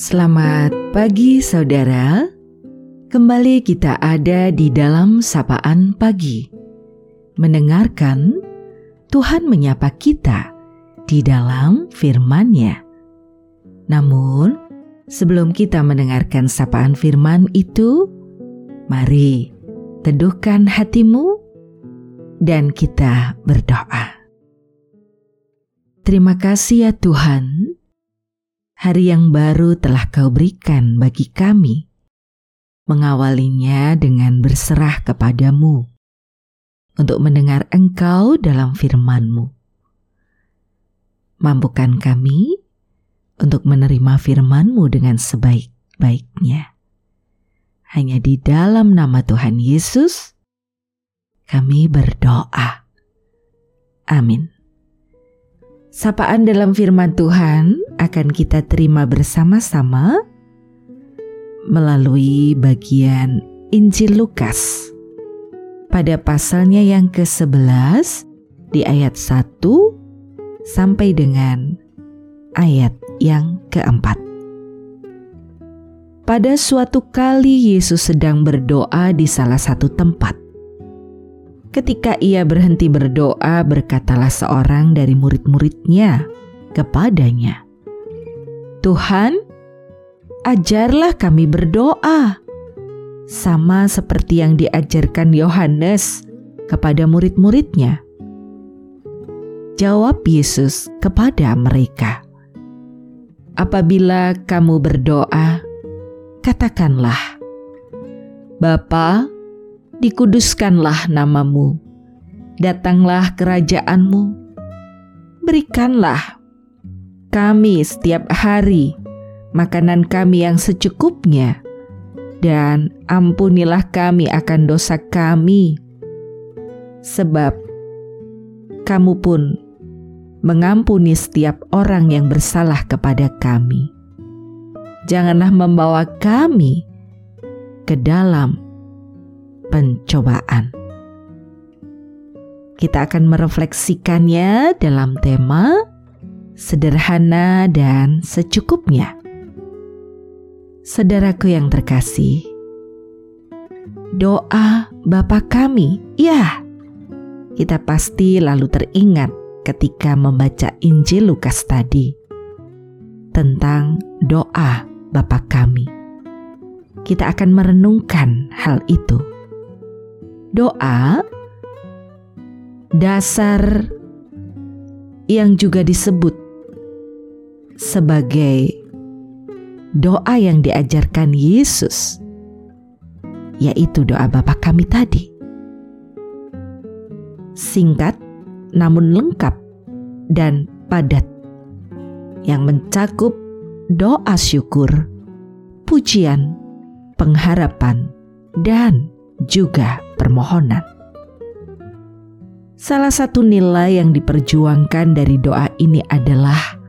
Selamat pagi saudara. Kembali kita ada di dalam sapaan pagi. Mendengarkan Tuhan menyapa kita di dalam firman-Nya. Namun, sebelum kita mendengarkan sapaan firman itu, mari teduhkan hatimu dan kita berdoa. Terima kasih ya Tuhan hari yang baru telah kau berikan bagi kami. Mengawalinya dengan berserah kepadamu untuk mendengar engkau dalam firmanmu. Mampukan kami untuk menerima firmanmu dengan sebaik-baiknya. Hanya di dalam nama Tuhan Yesus, kami berdoa. Amin. Sapaan dalam firman Tuhan akan kita terima bersama-sama melalui bagian Injil Lukas. Pada pasalnya yang ke-11 di ayat 1 sampai dengan ayat yang keempat. Pada suatu kali Yesus sedang berdoa di salah satu tempat. Ketika ia berhenti berdoa, berkatalah seorang dari murid-muridnya kepadanya, Tuhan, ajarlah kami berdoa, sama seperti yang diajarkan Yohanes kepada murid-muridnya. Jawab Yesus kepada mereka, "Apabila kamu berdoa, katakanlah, Bapa, dikuduskanlah namamu, datanglah kerajaanmu, berikanlah kami setiap hari makanan kami yang secukupnya, dan ampunilah kami akan dosa kami, sebab kamu pun mengampuni setiap orang yang bersalah kepada kami. Janganlah membawa kami ke dalam pencobaan. Kita akan merefleksikannya dalam tema sederhana dan secukupnya. Saudaraku yang terkasih, doa Bapa kami, ya, kita pasti lalu teringat ketika membaca Injil Lukas tadi tentang doa Bapa kami. Kita akan merenungkan hal itu. Doa dasar yang juga disebut sebagai doa yang diajarkan Yesus, yaitu doa Bapa kami tadi. Singkat namun lengkap dan padat yang mencakup doa syukur, pujian, pengharapan, dan juga permohonan. Salah satu nilai yang diperjuangkan dari doa ini adalah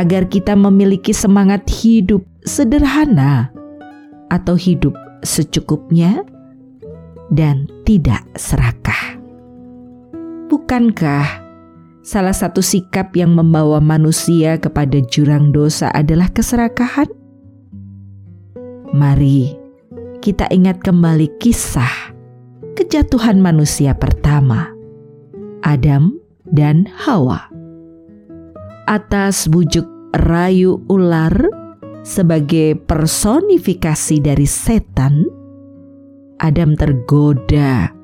agar kita memiliki semangat hidup sederhana atau hidup secukupnya dan tidak serakah. Bukankah salah satu sikap yang membawa manusia kepada jurang dosa adalah keserakahan? Mari kita ingat kembali kisah kejatuhan manusia pertama, Adam dan Hawa atas bujuk rayu ular sebagai personifikasi dari setan, Adam tergoda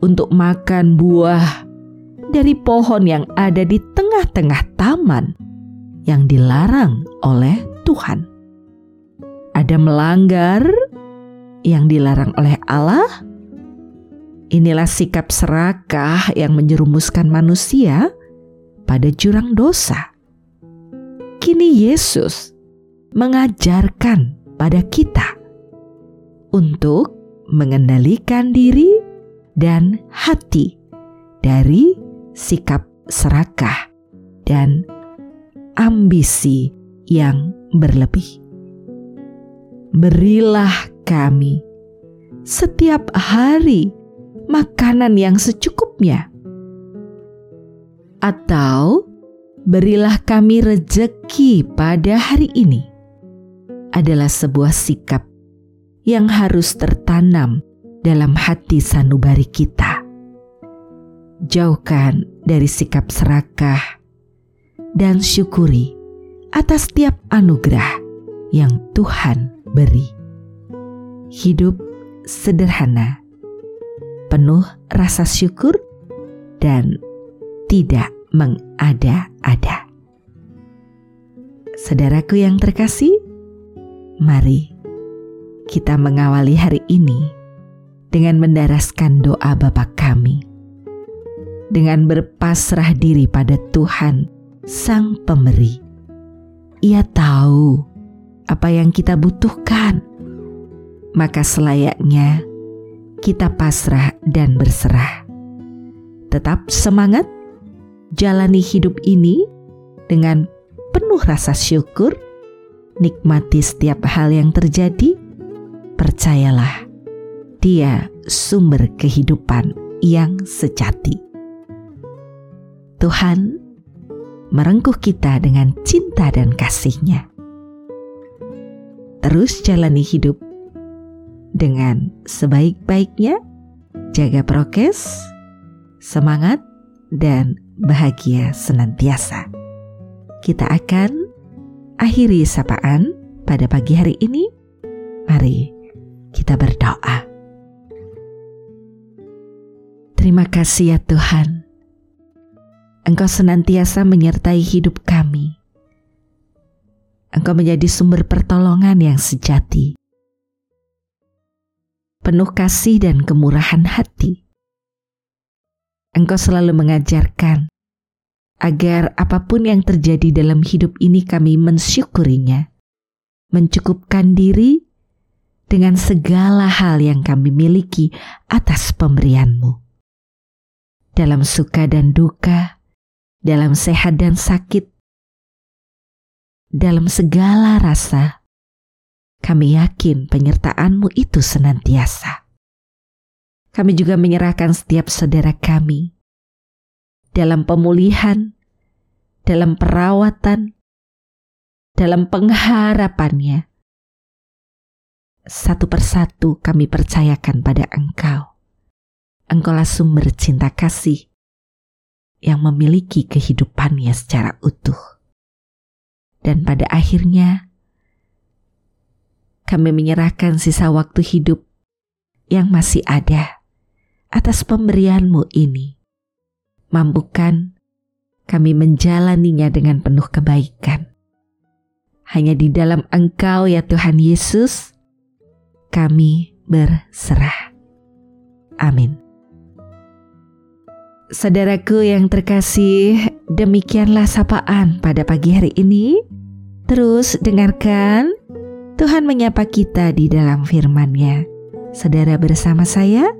untuk makan buah dari pohon yang ada di tengah-tengah taman yang dilarang oleh Tuhan. Adam melanggar yang dilarang oleh Allah. Inilah sikap serakah yang menjerumuskan manusia pada jurang dosa kini Yesus mengajarkan pada kita untuk mengendalikan diri dan hati dari sikap serakah dan ambisi yang berlebih. Berilah kami setiap hari makanan yang secukupnya, atau berilah kami rejeki pada hari ini, adalah sebuah sikap yang harus tertanam dalam hati sanubari kita. Jauhkan dari sikap serakah dan syukuri atas tiap anugerah yang Tuhan beri. Hidup sederhana, penuh rasa syukur, dan tidak mengada-ada. Saudaraku yang terkasih, mari kita mengawali hari ini dengan mendaraskan doa Bapa kami. Dengan berpasrah diri pada Tuhan, Sang Pemberi. Ia tahu apa yang kita butuhkan. Maka selayaknya kita pasrah dan berserah. Tetap semangat jalani hidup ini dengan penuh rasa syukur, nikmati setiap hal yang terjadi, percayalah dia sumber kehidupan yang sejati. Tuhan merengkuh kita dengan cinta dan kasihnya. Terus jalani hidup dengan sebaik-baiknya, jaga prokes, semangat, dan bahagia senantiasa. Kita akan akhiri sapaan pada pagi hari ini. Mari kita berdoa. Terima kasih ya Tuhan. Engkau senantiasa menyertai hidup kami. Engkau menjadi sumber pertolongan yang sejati. Penuh kasih dan kemurahan hati. Engkau selalu mengajarkan agar apa pun yang terjadi dalam hidup ini kami mensyukurinya, mencukupkan diri dengan segala hal yang kami miliki atas pemberianmu dalam suka dan duka, dalam sehat dan sakit, dalam segala rasa, kami yakin penyertaanmu itu senantiasa. Kami juga menyerahkan setiap saudara kami dalam pemulihan, dalam perawatan, dalam pengharapannya. Satu persatu kami percayakan pada Engkau. Engkaulah sumber cinta kasih yang memiliki kehidupannya secara utuh. Dan pada akhirnya, kami menyerahkan sisa waktu hidup yang masih ada atas pemberianmu ini. Mampukan kami menjalaninya dengan penuh kebaikan. Hanya di dalam Engkau ya Tuhan Yesus, kami berserah. Amin. Saudaraku yang terkasih, demikianlah sapaan pada pagi hari ini. Terus dengarkan Tuhan menyapa kita di dalam firman-Nya. Saudara bersama saya,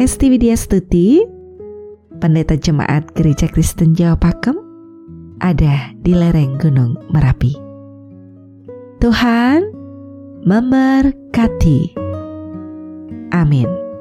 Esti Widya Stuti, Pendeta Jemaat Gereja Kristen Jawa Pakem, ada di lereng Gunung Merapi. Tuhan memberkati. Amin.